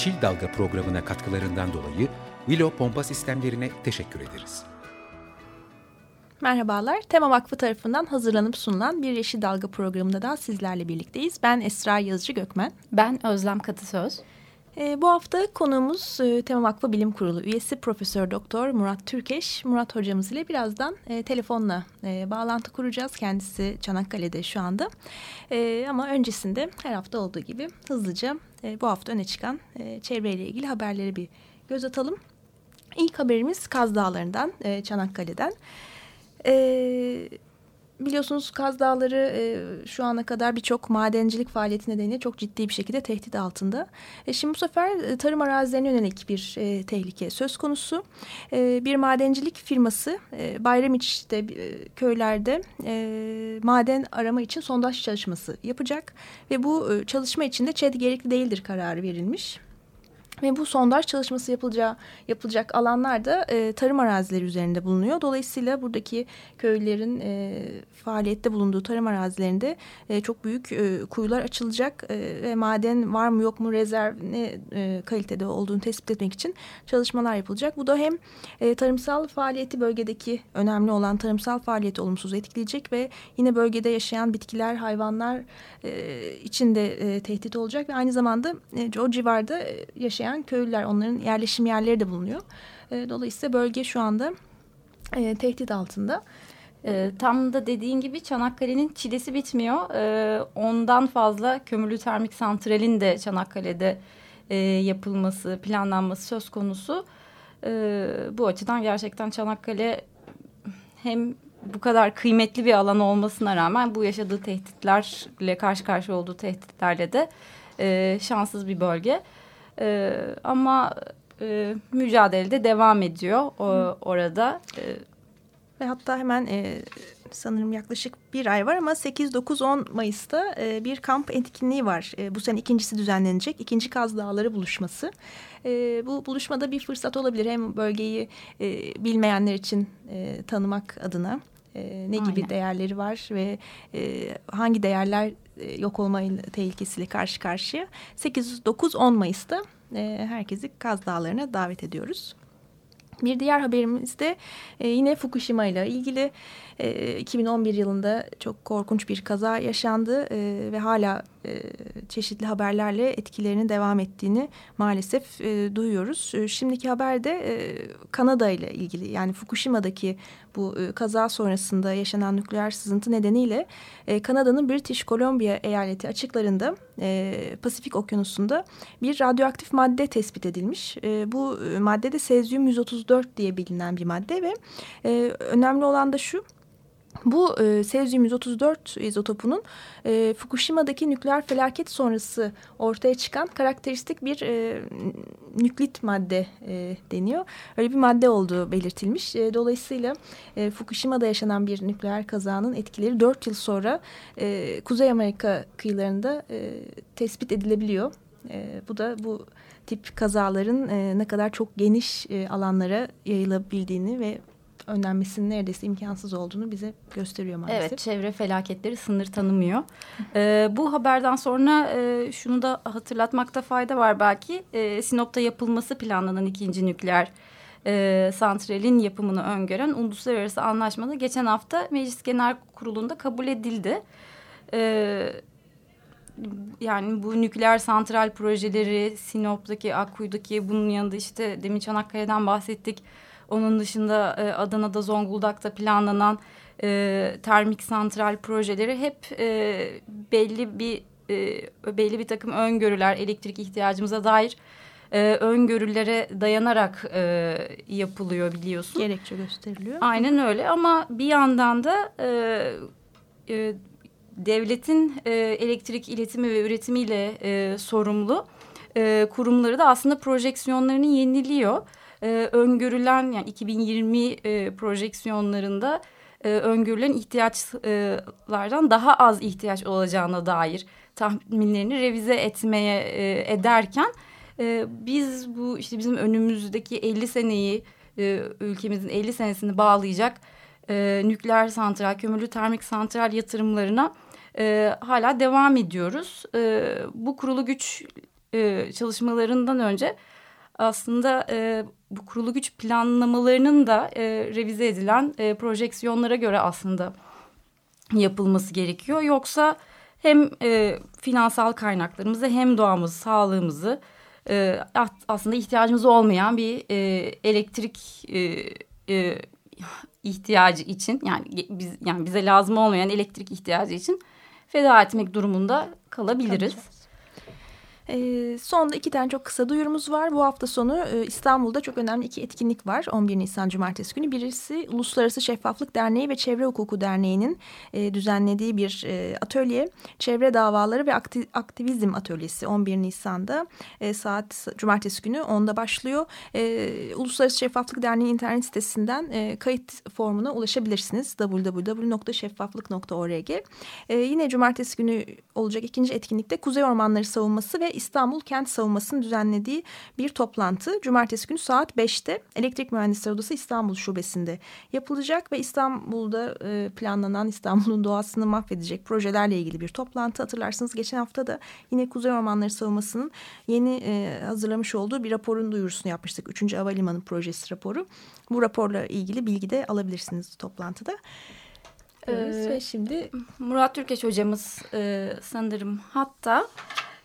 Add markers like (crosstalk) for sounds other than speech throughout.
Yeşil Dalga programına katkılarından dolayı Willow Pompa Sistemlerine teşekkür ederiz. Merhabalar, Tema Vakfı tarafından hazırlanıp sunulan bir Yeşil Dalga programında da sizlerle birlikteyiz. Ben Esra Yazıcı Gökmen. Ben Özlem Katısöz. E, bu hafta konuğumuz e, Tema Vakfı Bilim Kurulu üyesi Profesör Doktor Murat Türkeş. Murat hocamız ile birazdan e, telefonla e, bağlantı kuracağız. Kendisi Çanakkale'de şu anda. E, ama öncesinde her hafta olduğu gibi hızlıca bu hafta öne çıkan çevreyle ilgili haberleri bir göz atalım. İlk haberimiz Kaz Dağları'ndan, Çanakkale'den. Evet biliyorsunuz Kaz Dağları e, şu ana kadar birçok madencilik faaliyeti nedeniyle çok ciddi bir şekilde tehdit altında. E, şimdi bu sefer e, tarım arazilerine yönelik bir e, tehlike söz konusu. E, bir madencilik firması e, Bayramiç'te e, köylerde e, maden arama için sondaj çalışması yapacak. Ve bu e, çalışma için de ÇED gerekli değildir kararı verilmiş. Ve bu sondaj çalışması yapılacağı, yapılacak alanlar da e, tarım arazileri üzerinde bulunuyor. Dolayısıyla buradaki köylerin e, faaliyette bulunduğu tarım arazilerinde e, çok büyük e, kuyular açılacak e, ve maden var mı yok mu rezerv ne e, kalitede olduğunu tespit etmek için çalışmalar yapılacak. Bu da hem e, tarımsal faaliyeti bölgedeki önemli olan tarımsal faaliyeti olumsuz etkileyecek ve yine bölgede yaşayan bitkiler, hayvanlar e, için de e, tehdit olacak ve aynı zamanda e, o civarda e, yaşayan yaşayan köylüler onların yerleşim yerleri de bulunuyor. E, dolayısıyla bölge şu anda e, tehdit altında. E, tam da dediğin gibi Çanakkale'nin çilesi bitmiyor. E, ondan fazla kömürlü termik santralin de Çanakkale'de e, yapılması, planlanması söz konusu. E, bu açıdan gerçekten Çanakkale hem bu kadar kıymetli bir alan olmasına rağmen bu yaşadığı tehditlerle karşı karşıya olduğu tehditlerle de e, şanssız bir bölge. Ama e, mücadelede devam ediyor o, orada. E, Ve hatta hemen e, sanırım yaklaşık bir ay var ama 8-9-10 Mayıs'ta e, bir kamp etkinliği var. E, bu sene ikincisi düzenlenecek. İkinci Kaz Dağları buluşması. E, bu buluşmada bir fırsat olabilir. Hem bölgeyi e, bilmeyenler için e, tanımak adına. E, ne gibi Aynen. değerleri var ve e, hangi değerler e, yok olma tehlikesiyle karşı karşıya. 8-9-10 Mayıs'ta e, herkesi Kaz Dağları'na davet ediyoruz. Bir diğer haberimiz de e, yine Fukushima ile ilgili e, 2011 yılında çok korkunç bir kaza yaşandı e, ve hala e, çeşitli haberlerle etkilerinin devam ettiğini maalesef e, duyuyoruz. E, şimdiki haberde e, Kanada ile ilgili yani Fukushima'daki bu kaza sonrasında yaşanan nükleer sızıntı nedeniyle Kanada'nın British Columbia eyaleti açıklarında Pasifik Okyanusu'nda bir radyoaktif madde tespit edilmiş. Bu madde de sezyum 134 diye bilinen bir madde ve önemli olan da şu bu e, Sezyum 134 izotopunun e, Fukushima'daki nükleer felaket sonrası ortaya çıkan karakteristik bir e, nüklit madde e, deniyor. Öyle bir madde olduğu belirtilmiş. E, dolayısıyla e, Fukushima'da yaşanan bir nükleer kazanın etkileri 4 yıl sonra e, Kuzey Amerika kıyılarında e, tespit edilebiliyor. E, bu da bu tip kazaların e, ne kadar çok geniş e, alanlara yayılabildiğini ve önlenmesinin neredeyse imkansız olduğunu bize gösteriyor maalesef. Evet çevre felaketleri sınır tanımıyor. (laughs) ee, bu haberden sonra e, şunu da hatırlatmakta fayda var belki. E, Sinop'ta yapılması planlanan ikinci nükleer e, santralin yapımını öngören uluslararası anlaşmada geçen hafta Meclis Genel Kurulu'nda kabul edildi. Evet yani bu nükleer santral projeleri Sinop'taki Akkuyu'daki bunun yanında işte demin Çanakkale'den bahsettik onun dışında e, Adana'da, Zonguldak'ta planlanan e, termik santral projeleri hep e, belli bir e, belli bir takım öngörüler, elektrik ihtiyacımıza dair e, öngörülere dayanarak e, yapılıyor biliyorsun. Gerekçe gösteriliyor. Aynen öyle ama bir yandan da e, e, devletin e, elektrik iletimi ve üretimiyle e, sorumlu e, kurumları da aslında projeksiyonlarını yeniliyor. E, öngörülen yani 2020 e, projeksiyonlarında e, öngörülen ihtiyaçlardan daha az ihtiyaç olacağına dair tahminlerini revize etmeye e, ederken e, biz bu işte bizim önümüzdeki 50 seneyi e, ülkemizin 50 senesini bağlayacak e, nükleer santral, kömürlü termik santral yatırımlarına e, hala devam ediyoruz. E, bu kurulu güç e, çalışmalarından önce aslında e, bu kurulu güç planlamalarının da e, revize edilen e, projeksiyonlara göre aslında yapılması gerekiyor. Yoksa hem e, finansal kaynaklarımızı hem doğamızı, sağlığımızı e, aslında ihtiyacımız olmayan bir e, elektrik e, e, ihtiyacı için yani biz yani bize lazım olmayan elektrik ihtiyacı için feda etmek durumunda kalabiliriz. Tabii. E, sonda iki tane çok kısa duyurumuz var. Bu hafta sonu e, İstanbul'da çok önemli iki etkinlik var. 11 Nisan Cumartesi günü. Birisi Uluslararası Şeffaflık Derneği ve Çevre Hukuku Derneği'nin e, düzenlediği bir e, atölye. Çevre Davaları ve Akti Aktivizm Atölyesi 11 Nisan'da e, saat Cumartesi günü 10'da başlıyor. E, Uluslararası Şeffaflık Derneği internet sitesinden e, kayıt formuna ulaşabilirsiniz. www.şeffaflık.org e, Yine Cumartesi günü olacak ikinci etkinlikte Kuzey Ormanları Savunması ve İstanbul Kent Savunması'nın düzenlediği bir toplantı. Cumartesi günü saat 5'te Elektrik Mühendisleri Odası İstanbul Şubesi'nde yapılacak ve İstanbul'da e, planlanan İstanbul'un doğasını mahvedecek projelerle ilgili bir toplantı. Hatırlarsınız geçen hafta da yine Kuzey Ormanları Savunması'nın yeni e, hazırlamış olduğu bir raporun duyurusunu yapmıştık. Üçüncü Havalimanı Projesi raporu. Bu raporla ilgili bilgi de alabilirsiniz toplantıda. Ee, ve şimdi Murat Türkeş hocamız e, sanırım hatta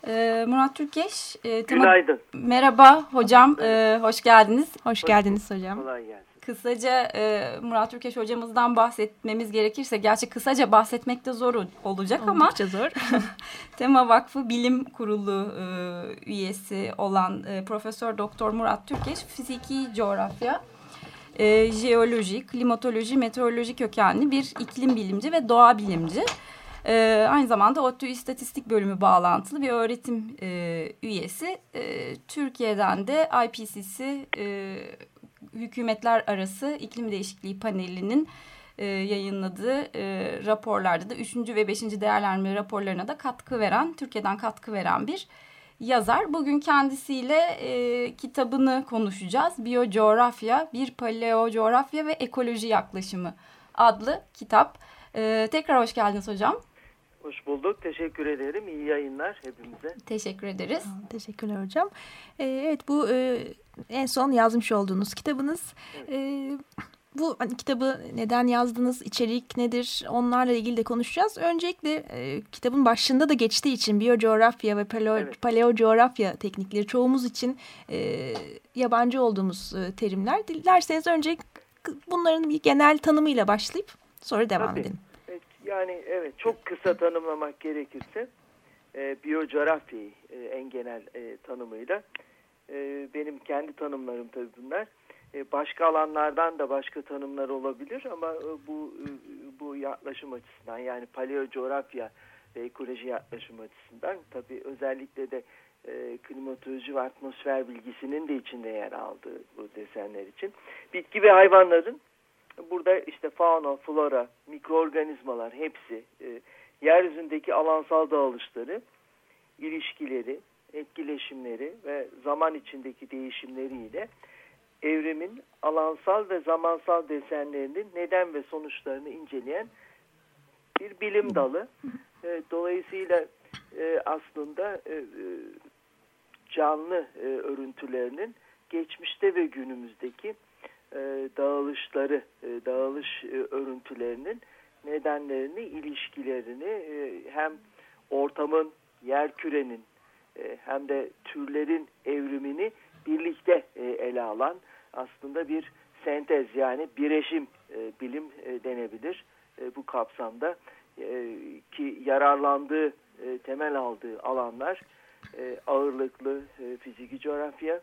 ee, Murat Türkeş. E, Günaydın. Merhaba hocam, e, hoş geldiniz. Hoş geldiniz hocam. Kolay gelsin. Kısaca e, Murat Türkeş hocamızdan bahsetmemiz gerekirse, gerçi kısaca bahsetmek de zor olacak Oldukça ama. Zor. (laughs) Tema Vakfı Bilim Kurulu e, üyesi olan e, Profesör Doktor Murat Türkeş, fiziki coğrafya, e, jeoloji, klimatoloji, meteoroloji kökenli bir iklim bilimci ve doğa bilimci. E, aynı zamanda ODTÜ İstatistik Bölümü bağlantılı bir öğretim e, üyesi. E, Türkiye'den de IPCC e, Hükümetler Arası İklim Değişikliği Paneli'nin e, yayınladığı e, raporlarda da üçüncü ve beşinci değerlendirme raporlarına da katkı veren, Türkiye'den katkı veren bir yazar. Bugün kendisiyle e, kitabını konuşacağız. Biyocoğrafya, bir paleocoğrafya ve ekoloji yaklaşımı adlı kitap. E, tekrar hoş geldiniz hocam. Hoş bulduk. Teşekkür ederim. İyi yayınlar hepimize. Teşekkür ederiz. Teşekkürler hocam. Ee, evet bu e, en son yazmış olduğunuz kitabınız. Evet. E, bu hani, kitabı neden yazdınız, içerik nedir onlarla ilgili de konuşacağız. Öncelikle e, kitabın başında da geçtiği için biyocoğrafya ve paleo, evet. paleocoğrafya teknikleri çoğumuz için e, yabancı olduğumuz e, terimler. Dilerseniz önce bunların bir genel tanımıyla başlayıp sonra devam Tabii. edelim. Yani evet çok kısa tanımlamak gerekirse e, biyocoğrafyayı e, en genel e, tanımıyla e, benim kendi tanımlarım tabii bunlar. E, başka alanlardan da başka tanımlar olabilir ama e, bu e, bu yaklaşım açısından yani paleocoğrafya ve ekoloji yaklaşım açısından tabii özellikle de e, klimatoloji ve atmosfer bilgisinin de içinde yer aldığı bu desenler için bitki ve hayvanların Burada işte fauna, flora, mikroorganizmalar hepsi e, yeryüzündeki alansal dağılışları, ilişkileri, etkileşimleri ve zaman içindeki değişimleriyle evrimin alansal ve zamansal desenlerinin neden ve sonuçlarını inceleyen bir bilim dalı. E, dolayısıyla e, aslında e, e canlı e, örüntülerinin geçmişte ve günümüzdeki e, dağılışları, e, dağılış e, örüntülerinin nedenlerini, ilişkilerini hem ortamın, yer kürenin hem de türlerin evrimini birlikte ele alan aslında bir sentez yani bireşim bilim denebilir. Bu kapsamda ki yararlandığı temel aldığı alanlar ağırlıklı fiziki coğrafya,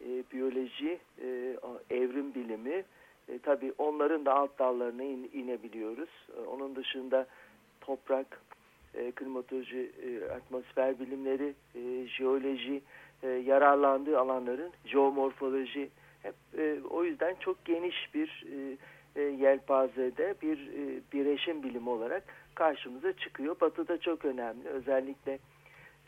e, biyoloji, e, evrim bilimi, e, tabii onların da alt dallarına in, inebiliyoruz. E, onun dışında toprak, e, klimatoloji, e, atmosfer bilimleri, e, jeoloji, e, yararlandığı alanların jeomorfoloji, hep e, o yüzden çok geniş bir e, e, yelpazede bir e, bireşim bilimi olarak karşımıza çıkıyor. Batı'da çok önemli. Özellikle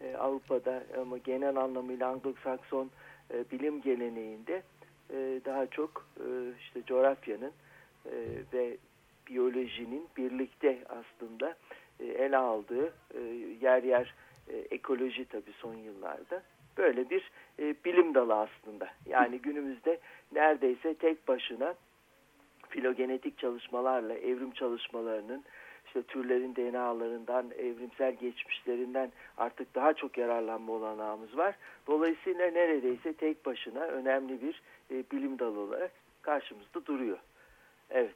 e, Avrupa'da ama genel anlamıyla Anglo-Sakson e, bilim geleneğinde e, daha çok e, işte coğrafyanın e, ve biyolojinin birlikte aslında e, ele aldığı e, yer yer e, ekoloji tabii son yıllarda böyle bir e, bilim dalı aslında. Yani günümüzde neredeyse tek başına filogenetik çalışmalarla evrim çalışmalarının işte türlerin DNA'larından, evrimsel geçmişlerinden artık daha çok yararlanma olanağımız var. Dolayısıyla neredeyse tek başına önemli bir e, bilim dalı olarak karşımızda duruyor. Evet.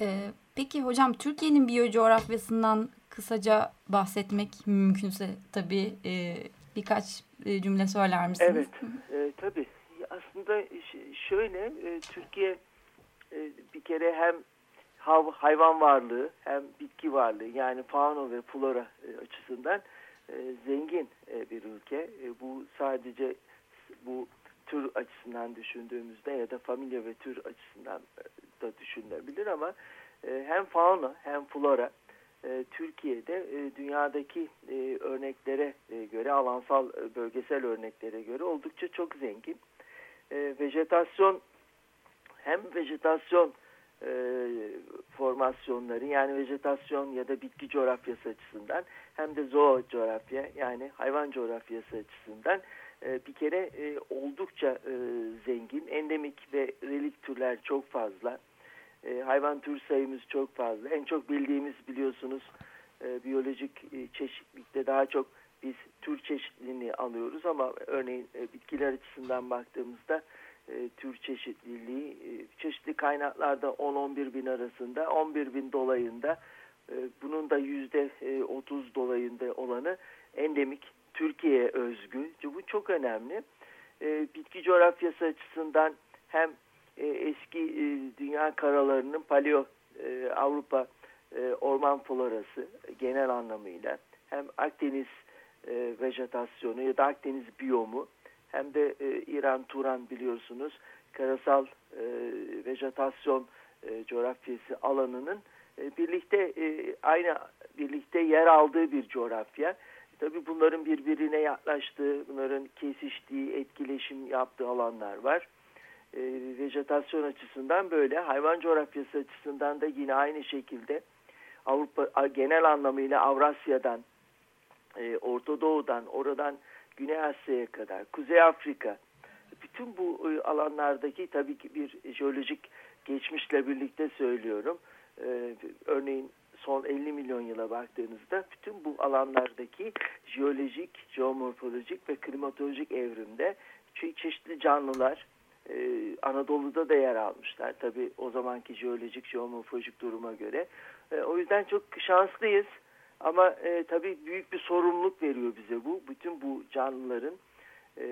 Ee, peki hocam Türkiye'nin biyocoğrafyasından kısaca bahsetmek mümkünse tabii e, birkaç e, cümle söyler misiniz? Evet, e, tabii. Aslında şöyle, e, Türkiye e, bir kere hem hayvan varlığı hem bitki varlığı yani fauna ve flora e, açısından e, zengin e, bir ülke. Bu sadece bu tür açısından düşündüğümüzde ya da familya ve tür açısından da düşünülebilir ama hem fauna hem flora Türkiye'de dünyadaki örneklere göre alansal bölgesel örneklere göre oldukça çok zengin. E, vejetasyon hem vejetasyon e, formasyonları yani vejetasyon ya da bitki coğrafyası açısından hem de zoo coğrafya yani hayvan coğrafyası açısından e, bir kere e, oldukça e, zengin. Endemik ve relik türler çok fazla. E, hayvan tür sayımız çok fazla. En çok bildiğimiz biliyorsunuz e, biyolojik e, çeşitlilikte daha çok biz tür çeşitliliğini alıyoruz ama örneğin e, bitkiler açısından baktığımızda e, tür çeşitliliği e, çeşitli kaynaklarda 10-11 bin arasında 11 bin dolayında e, bunun da yüzde 30 dolayında olanı endemik Türkiye'ye özgü. Bu çok önemli. Bitki coğrafyası açısından hem eski dünya karalarının paleo Avrupa orman florası genel anlamıyla hem Akdeniz e, vejetasyonu ya da Akdeniz biyomu hem de e, İran Turan biliyorsunuz karasal e, vejetasyon e, coğrafyası alanının e, birlikte e, aynı birlikte yer aldığı bir coğrafya. Tabii bunların birbirine yaklaştığı, bunların kesiştiği, etkileşim yaptığı alanlar var. E, vejetasyon açısından böyle, hayvan coğrafyası açısından da yine aynı şekilde Avrupa genel anlamıyla Avrasya'dan, e, Orta Doğu'dan, oradan Güney Asya'ya kadar, Kuzey Afrika, bütün bu e, alanlardaki tabii ki bir jeolojik geçmişle birlikte söylüyorum. Ee, örneğin son 50 milyon yıla baktığınızda bütün bu alanlardaki jeolojik, jeomorfolojik ve klimatolojik evrimde çeşitli canlılar e, Anadolu'da da yer almışlar. Tabii o zamanki jeolojik, jeomorfolojik duruma göre. E, o yüzden çok şanslıyız. Ama e, tabii büyük bir sorumluluk veriyor bize bu. Bütün bu canlıların e,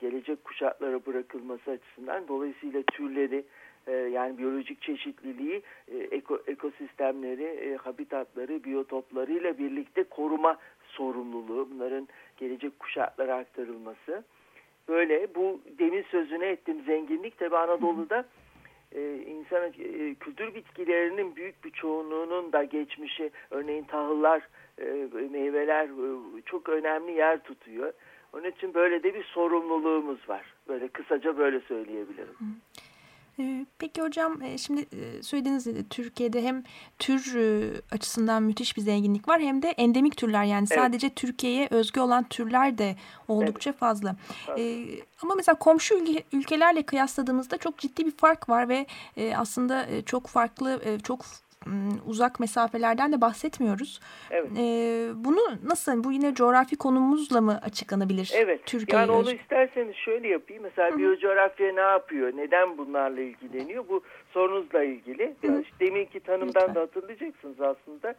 gelecek kuşaklara bırakılması açısından. Dolayısıyla türleri e, yani biyolojik çeşitliliği, e, eko, ekosistemleri, e, habitatları, biyotoplarıyla birlikte koruma sorumluluğu. Bunların gelecek kuşaklara aktarılması. Böyle bu demin sözüne ettiğim zenginlik tabii Anadolu'da e, insan e, kültür bitkilerinin büyük bir çoğunluğunun da geçmişi örneğin tahıllar, e, meyveler çok önemli yer tutuyor. Onun için böyle de bir sorumluluğumuz var. Böyle kısaca böyle söyleyebilirim. Ee, peki hocam e, şimdi e, söylediğiniz gibi Türkiye'de hem tür e, açısından müthiş bir zenginlik var hem de endemik türler yani evet. sadece Türkiye'ye özgü olan türler de oldukça evet. fazla. Ee, ama mesela komşu ülkelerle kıyasladığımızda çok ciddi bir fark var ve aslında çok farklı çok uzak mesafelerden de bahsetmiyoruz. Evet. Ee, bunu nasıl bu yine coğrafi konumuzla mı açıklanabilir? Evet. Türkiye yani onu isterseniz şöyle yapayım. Mesela biyocoğrafya ne yapıyor? Neden bunlarla ilgileniyor? Bu sorunuzla ilgili. Hı -hı. Deminki tanımdan Lütfen. da hatırlayacaksınız aslında.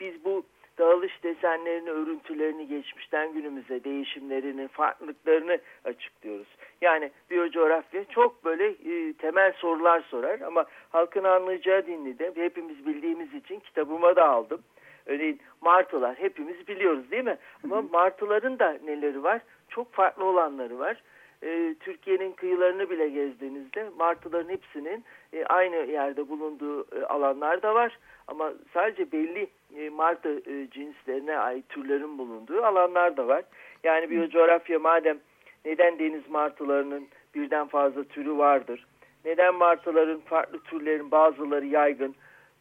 Biz bu dağılış desenlerini, örüntülerini geçmişten günümüze, değişimlerini, farklılıklarını açıklıyoruz. Yani biyocoğrafya çok böyle e, temel sorular sorar ama halkın anlayacağı dinli de hepimiz bildiğimiz için kitabıma da aldım. Örneğin martılar hepimiz biliyoruz değil mi? Ama martıların da neleri var? Çok farklı olanları var. E, Türkiye'nin kıyılarını bile gezdiğinizde martıların hepsinin e, aynı yerde bulunduğu e, alanlar da var. Ama sadece belli e, martı e, cinslerine ait türlerin bulunduğu alanlar da var. Yani biyocoğrafya madem neden deniz martılarının birden fazla türü vardır? Neden martıların farklı türlerin bazıları yaygın,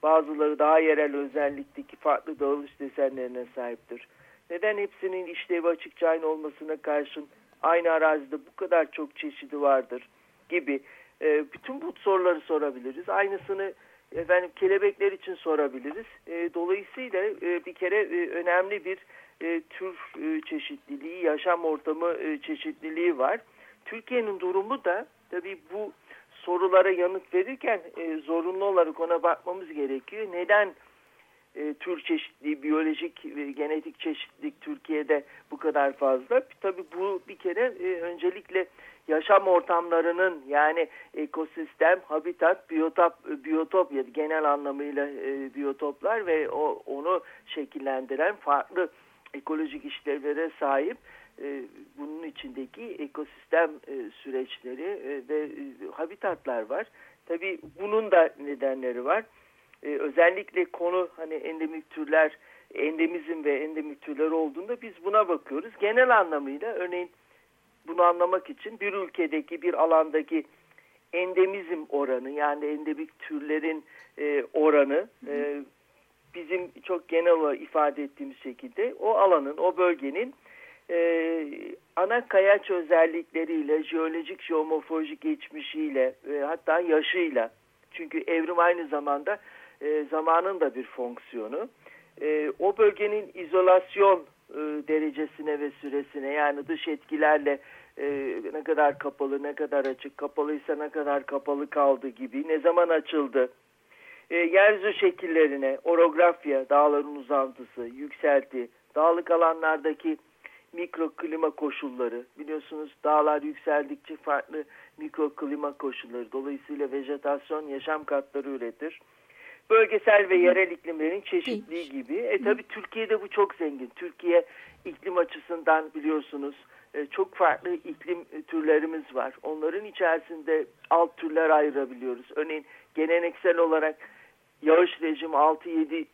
bazıları daha yerel özellikteki farklı dağılış desenlerine sahiptir? Neden hepsinin işlevi açıkça aynı olmasına karşın aynı arazide bu kadar çok çeşidi vardır gibi e, bütün bu soruları sorabiliriz. Aynısını efendim kelebekler için sorabiliriz. E, dolayısıyla e, bir kere e, önemli bir e, tür e, çeşitliliği, yaşam ortamı e, çeşitliliği var. Türkiye'nin durumu da tabii bu sorulara yanıt verirken e, zorunlu olarak ona bakmamız gerekiyor. Neden e, tür çeşitliliği, biyolojik ve genetik çeşitlilik Türkiye'de kadar fazla? Tabii bu bir kere e, öncelikle yaşam ortamlarının yani ekosistem, habitat, biyotop, biyotop ya genel anlamıyla e, biyotoplar ve o, onu şekillendiren farklı ekolojik işlevlere sahip e, bunun içindeki ekosistem e, süreçleri e, ve e, habitatlar var. Tabii bunun da nedenleri var. E, özellikle konu hani endemik türler, endemizm ve endemik türler olduğunda biz buna bakıyoruz. Genel anlamıyla örneğin bunu anlamak için bir ülkedeki bir alandaki endemizm oranı yani endemik türlerin e, oranı e, bizim çok genel olarak ifade ettiğimiz şekilde o alanın, o bölgenin e, ana kayaç özellikleriyle, jeolojik, jeomorfolojik geçmişiyle e, hatta yaşıyla çünkü evrim aynı zamanda e, zamanın da bir fonksiyonu. E, o bölgenin izolasyon e, derecesine ve süresine yani dış etkilerle e, ne kadar kapalı, ne kadar açık, kapalıysa ne kadar kapalı kaldı gibi, ne zaman açıldı, e, yeryüzü şekillerine, orografya, dağların uzantısı, yükselti, dağlık alanlardaki mikroklima koşulları, biliyorsunuz dağlar yükseldikçe farklı mikroklima koşulları, dolayısıyla vejetasyon yaşam katları üretir. Bölgesel ve yerel iklimlerin çeşitliliği gibi. E tabi Türkiye'de bu çok zengin. Türkiye iklim açısından biliyorsunuz e, çok farklı iklim türlerimiz var. Onların içerisinde alt türler ayırabiliyoruz. Örneğin geleneksel olarak yağış rejimi 6-7 e,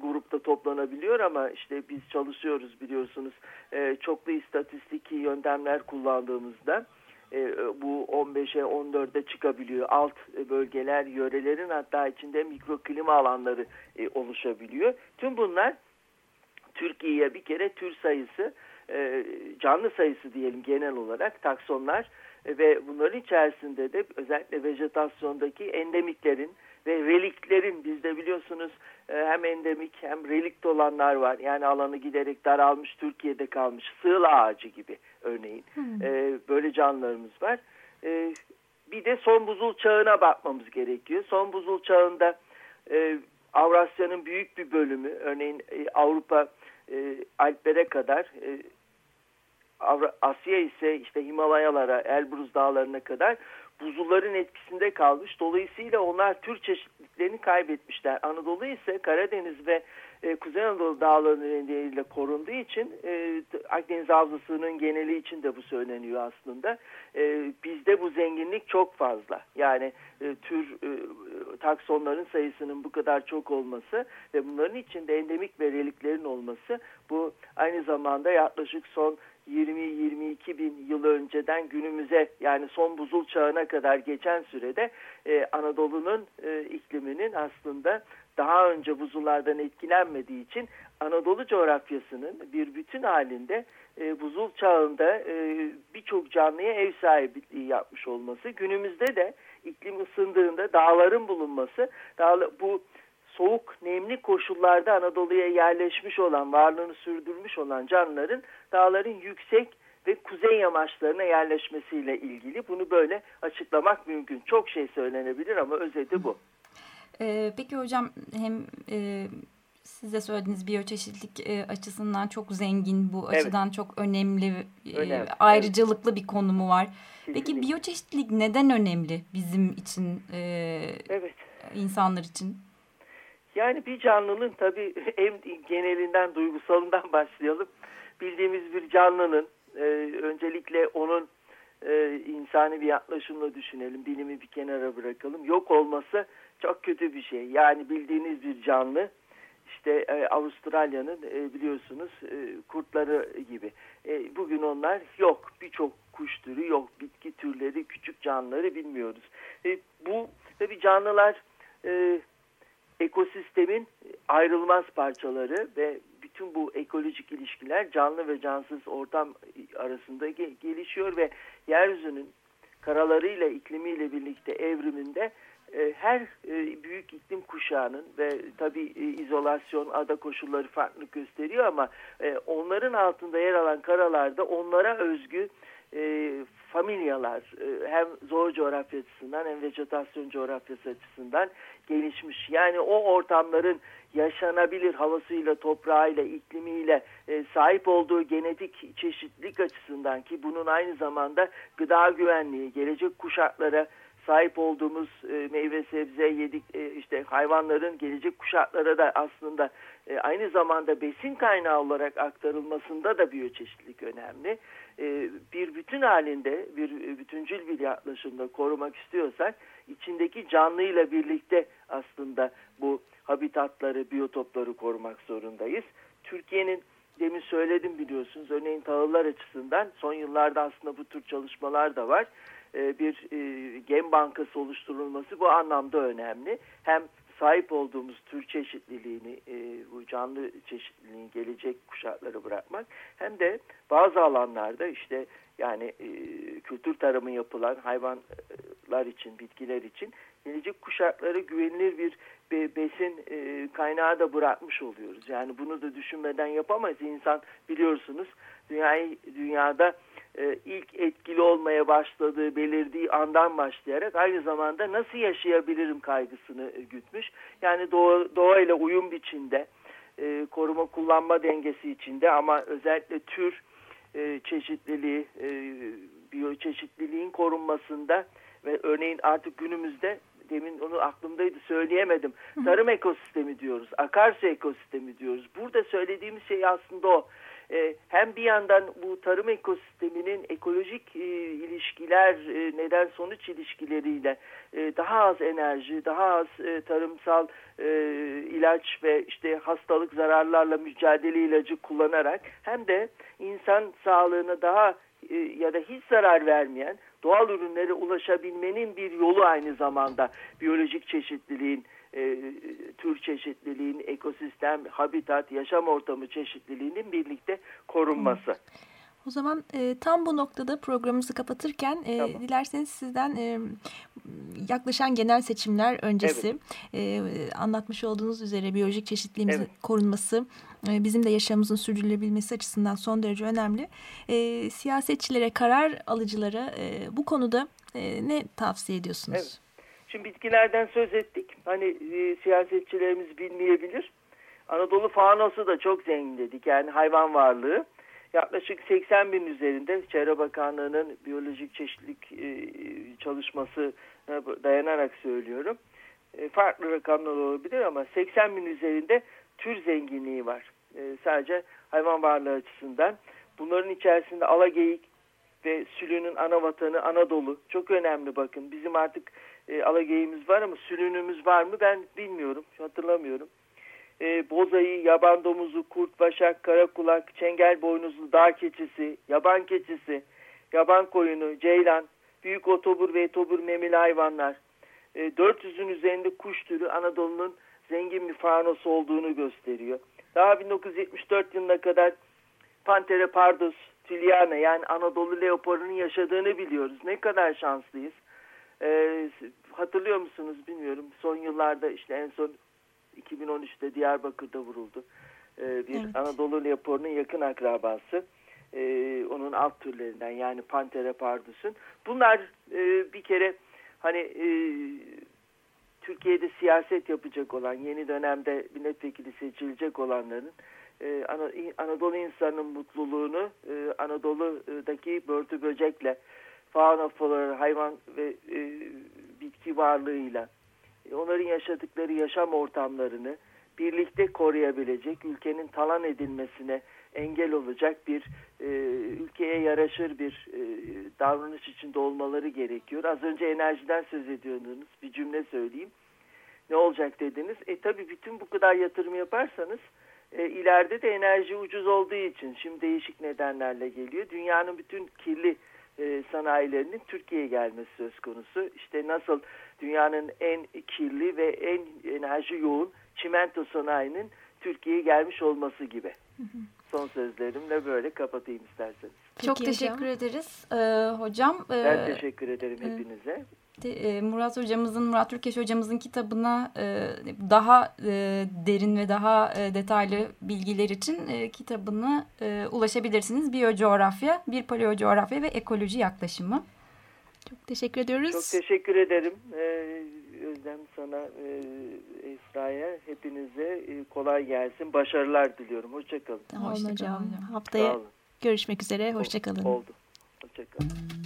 grupta toplanabiliyor ama işte biz çalışıyoruz biliyorsunuz e, çoklu istatistik yöntemler kullandığımızda e, bu 15'e 14'e çıkabiliyor. Alt bölgeler, yörelerin hatta içinde mikroklima alanları e, oluşabiliyor. Tüm bunlar Türkiye'ye bir kere tür sayısı, e, canlı sayısı diyelim genel olarak taksonlar e, ve bunların içerisinde de özellikle vejetasyondaki endemiklerin ve reliklerin bizde biliyorsunuz e, hem endemik hem relikt olanlar var. Yani alanı giderek daralmış Türkiye'de kalmış sığla ağacı gibi örneğin hmm. E, böyle canlılarımız var. E, bir de son buzul çağına bakmamız gerekiyor. Son buzul çağında Avrasya'nın büyük bir bölümü örneğin Avrupa Alplere kadar Asya ise işte Himalayalara, Elbruz dağlarına kadar buzulların etkisinde kalmış. Dolayısıyla onlar tür çeşitliliklerini kaybetmişler. Anadolu ise Karadeniz ve e, Kuzey Anadolu dağlarının nedeniyle korunduğu için e, Akdeniz Havzası'nın geneli için de bu söyleniyor aslında. E, bizde bu zenginlik çok fazla. Yani e, tür e, taksonların sayısının bu kadar çok olması ve bunların içinde endemik ve olması bu aynı zamanda yaklaşık son 20-22 bin yıl önceden günümüze yani son buzul çağına kadar geçen sürede e, Anadolu'nun e, ikliminin aslında daha önce buzullardan etkilenmediği için Anadolu coğrafyasının bir bütün halinde e, buzul çağında e, birçok canlıya ev sahipliği yapmış olması günümüzde de iklim ısındığında dağların bulunması dağla, bu soğuk, nemli koşullarda Anadolu'ya yerleşmiş olan, varlığını sürdürmüş olan canlıların dağların yüksek ve kuzey yamaçlarına yerleşmesiyle ilgili. Bunu böyle açıklamak mümkün. Çok şey söylenebilir ama özeti bu. Ee, peki hocam hem e, siz de söylediğiniz biyoçeşitlik e, açısından çok zengin bu evet. açıdan çok önemli, e, ayrıcalıklı evet. bir konumu var. Kesinlikle. Peki biyoçeşitlilik neden önemli bizim için, e, evet. insanlar için? Yani bir canlının tabii (laughs) en genelinden, duygusalından başlayalım. Bildiğimiz bir canlının e, öncelikle onun e, insani bir yaklaşımla düşünelim. Bilimi bir kenara bırakalım. Yok olması çok kötü bir şey. Yani bildiğiniz bir canlı işte e, Avustralya'nın e, biliyorsunuz e, kurtları gibi. E, bugün onlar yok. Birçok kuş türü yok. Bitki türleri, küçük canlıları bilmiyoruz. E, bu tabii canlılar e, ekosistemin ayrılmaz parçaları ve bütün bu ekolojik ilişkiler canlı ve cansız ortam arasında gelişiyor ve yeryüzünün karalarıyla iklimiyle birlikte evriminde e, her e, büyük iklim kuşağının ve tabi e, izolasyon ada koşulları farklı gösteriyor ama onların altında yer alan karalarda onlara özgü familyalar hem zor coğrafya açısından hem vejetasyon coğrafyası açısından gelişmiş. Yani o ortamların yaşanabilir havasıyla, toprağıyla, iklimiyle e, sahip olduğu genetik çeşitlilik açısından ki bunun aynı zamanda gıda güvenliği, gelecek kuşaklara sahip olduğumuz e, meyve sebze yedik e, işte hayvanların gelecek kuşaklara da aslında e, aynı zamanda besin kaynağı olarak aktarılmasında da biyoçeşitlilik önemli. E, bir bütün halinde bir bütüncül bir yaklaşımda korumak istiyorsak içindeki canlıyla birlikte aslında bu habitatları, biyotopları korumak zorundayız. Türkiye'nin demin söyledim biliyorsunuz örneğin tahıllar açısından son yıllarda aslında bu tür çalışmalar da var. E, bir e, gem bankası oluşturulması bu anlamda önemli. Hem sahip olduğumuz tür çeşitliliğini, e, bu canlı çeşitliliğini gelecek kuşaklara bırakmak hem de bazı alanlarda işte yani kültür tarımı yapılan hayvanlar için, bitkiler için gelecek kuşaklara güvenilir bir besin kaynağı da bırakmış oluyoruz. Yani bunu da düşünmeden yapamayız. İnsan biliyorsunuz dünyayı dünyada e, ilk etkili olmaya başladığı belirdiği andan başlayarak aynı zamanda nasıl yaşayabilirim kaygısını e, gütmüş. Yani doğa, doğayla uyum biçimde e, koruma kullanma dengesi içinde ama özellikle tür e, çeşitliliği, e, biyoçeşitliliğin korunmasında ve örneğin artık günümüzde demin onu aklımdaydı söyleyemedim. Tarım ekosistemi diyoruz, akarsu ekosistemi diyoruz. Burada söylediğimiz şey aslında o. E, hem bir yandan bu tarım ekosisteminin ekolojik e, ilişkiler, e, neden sonuç ilişkileriyle e, daha az enerji, daha az e, tarımsal e, ilaç ve işte hastalık zararlarla mücadele ilacı kullanarak hem de insan sağlığına daha e, ya da hiç zarar vermeyen doğal ürünlere ulaşabilmenin bir yolu aynı zamanda biyolojik çeşitliliğin e, tür çeşitliliğin, ekosistem, habitat, yaşam ortamı çeşitliliğinin birlikte korunması. O zaman e, tam bu noktada programımızı kapatırken e, tamam. dilerseniz sizden e, yaklaşan genel seçimler öncesi evet. e, anlatmış olduğunuz üzere biyolojik çeşitliliğimizin evet. korunması e, bizim de yaşamımızın sürdürülebilmesi açısından son derece önemli. E, siyasetçilere, karar alıcılara e, bu konuda e, ne tavsiye ediyorsunuz? Evet. Şimdi bitkilerden söz ettik. Hani e, siyasetçilerimiz bilmeyebilir. Anadolu faunosu da çok zengin dedik. Yani hayvan varlığı. Yaklaşık 80 bin üzerinde Çevre Bakanlığı'nın biyolojik çeşitlilik e, çalışması dayanarak söylüyorum. E, farklı rakamlar olabilir ama 80 bin üzerinde tür zenginliği var. E, sadece hayvan varlığı açısından. Bunların içerisinde alageyik ve sülünün ana vatanı Anadolu. Çok önemli bakın. Bizim artık e, alageğimiz var ama sülünümüz var mı ben bilmiyorum. Hatırlamıyorum. E, bozayı, yaban domuzu, kurt, başak, karakulak, çengel boynuzlu, dağ keçisi, yaban keçisi, yaban koyunu, ceylan, büyük otobur ve etobur memeli hayvanlar. E, 400'ün üzerinde kuş türü Anadolu'nun zengin bir faunosu olduğunu gösteriyor. Daha 1974 yılına kadar Panthera pardus, Tülyana yani Anadolu leoparının yaşadığını biliyoruz. Ne kadar şanslıyız. E, hatırlıyor musunuz bilmiyorum. Son yıllarda işte en son 2013'te Diyarbakır'da vuruldu. E, bir evet. Anadolu leoparının yakın akrabası. E, onun alt türlerinden yani Panthera pardus'un. Bunlar e, bir kere hani e, Türkiye'de siyaset yapacak olan yeni dönemde milletvekili seçilecek olanların e, Anadolu insanının mutluluğunu e, Anadolu'daki börtü böcekle fauna flora, hayvan ve e, bitki varlığıyla onların yaşadıkları yaşam ortamlarını birlikte koruyabilecek, ülkenin talan edilmesine engel olacak bir e, ülkeye yaraşır bir e, davranış içinde olmaları gerekiyor. Az önce enerjiden söz ediyordunuz. Bir cümle söyleyeyim. Ne olacak dediniz? E tabi bütün bu kadar yatırım yaparsanız e, ileride de enerji ucuz olduğu için şimdi değişik nedenlerle geliyor. Dünyanın bütün kirli e, sanayilerinin Türkiye'ye gelmesi söz konusu. İşte nasıl dünyanın en kirli ve en enerji yoğun çimento sanayinin Türkiye'ye gelmiş olması gibi. Son sözlerimle böyle kapatayım isterseniz. Çok Peki teşekkür hocam. ederiz e, hocam. E, Ben teşekkür ederim e, hepinize. E, Murat hocamızın, Murat Türkeş hocamızın kitabına e, daha e, derin ve daha detaylı bilgiler için kitabını ulaşabilirsiniz. Biyocoğrafya, bir paleocoğrafya ve ekoloji yaklaşımı. Çok teşekkür ediyoruz. Çok teşekkür ederim. Özlem sana, Esra'ya, hepinize kolay gelsin. Başarılar diliyorum. Hoşçakalın. Olun Hoşça hocam. Haftaya görüşmek üzere. Hoşçakalın. Oldu. Hoşçakalın.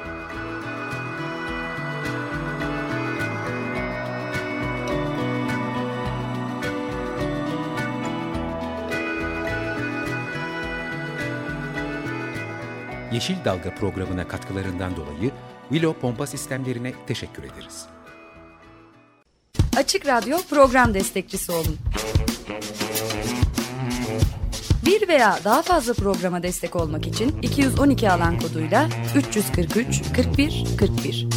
Yeşil Dalga programına katkılarından dolayı Willow Pompa Sistemlerine teşekkür ederiz. Açık Radyo program destekçisi olun. Bir veya daha fazla programa destek olmak için 212 alan koduyla 343 41 41.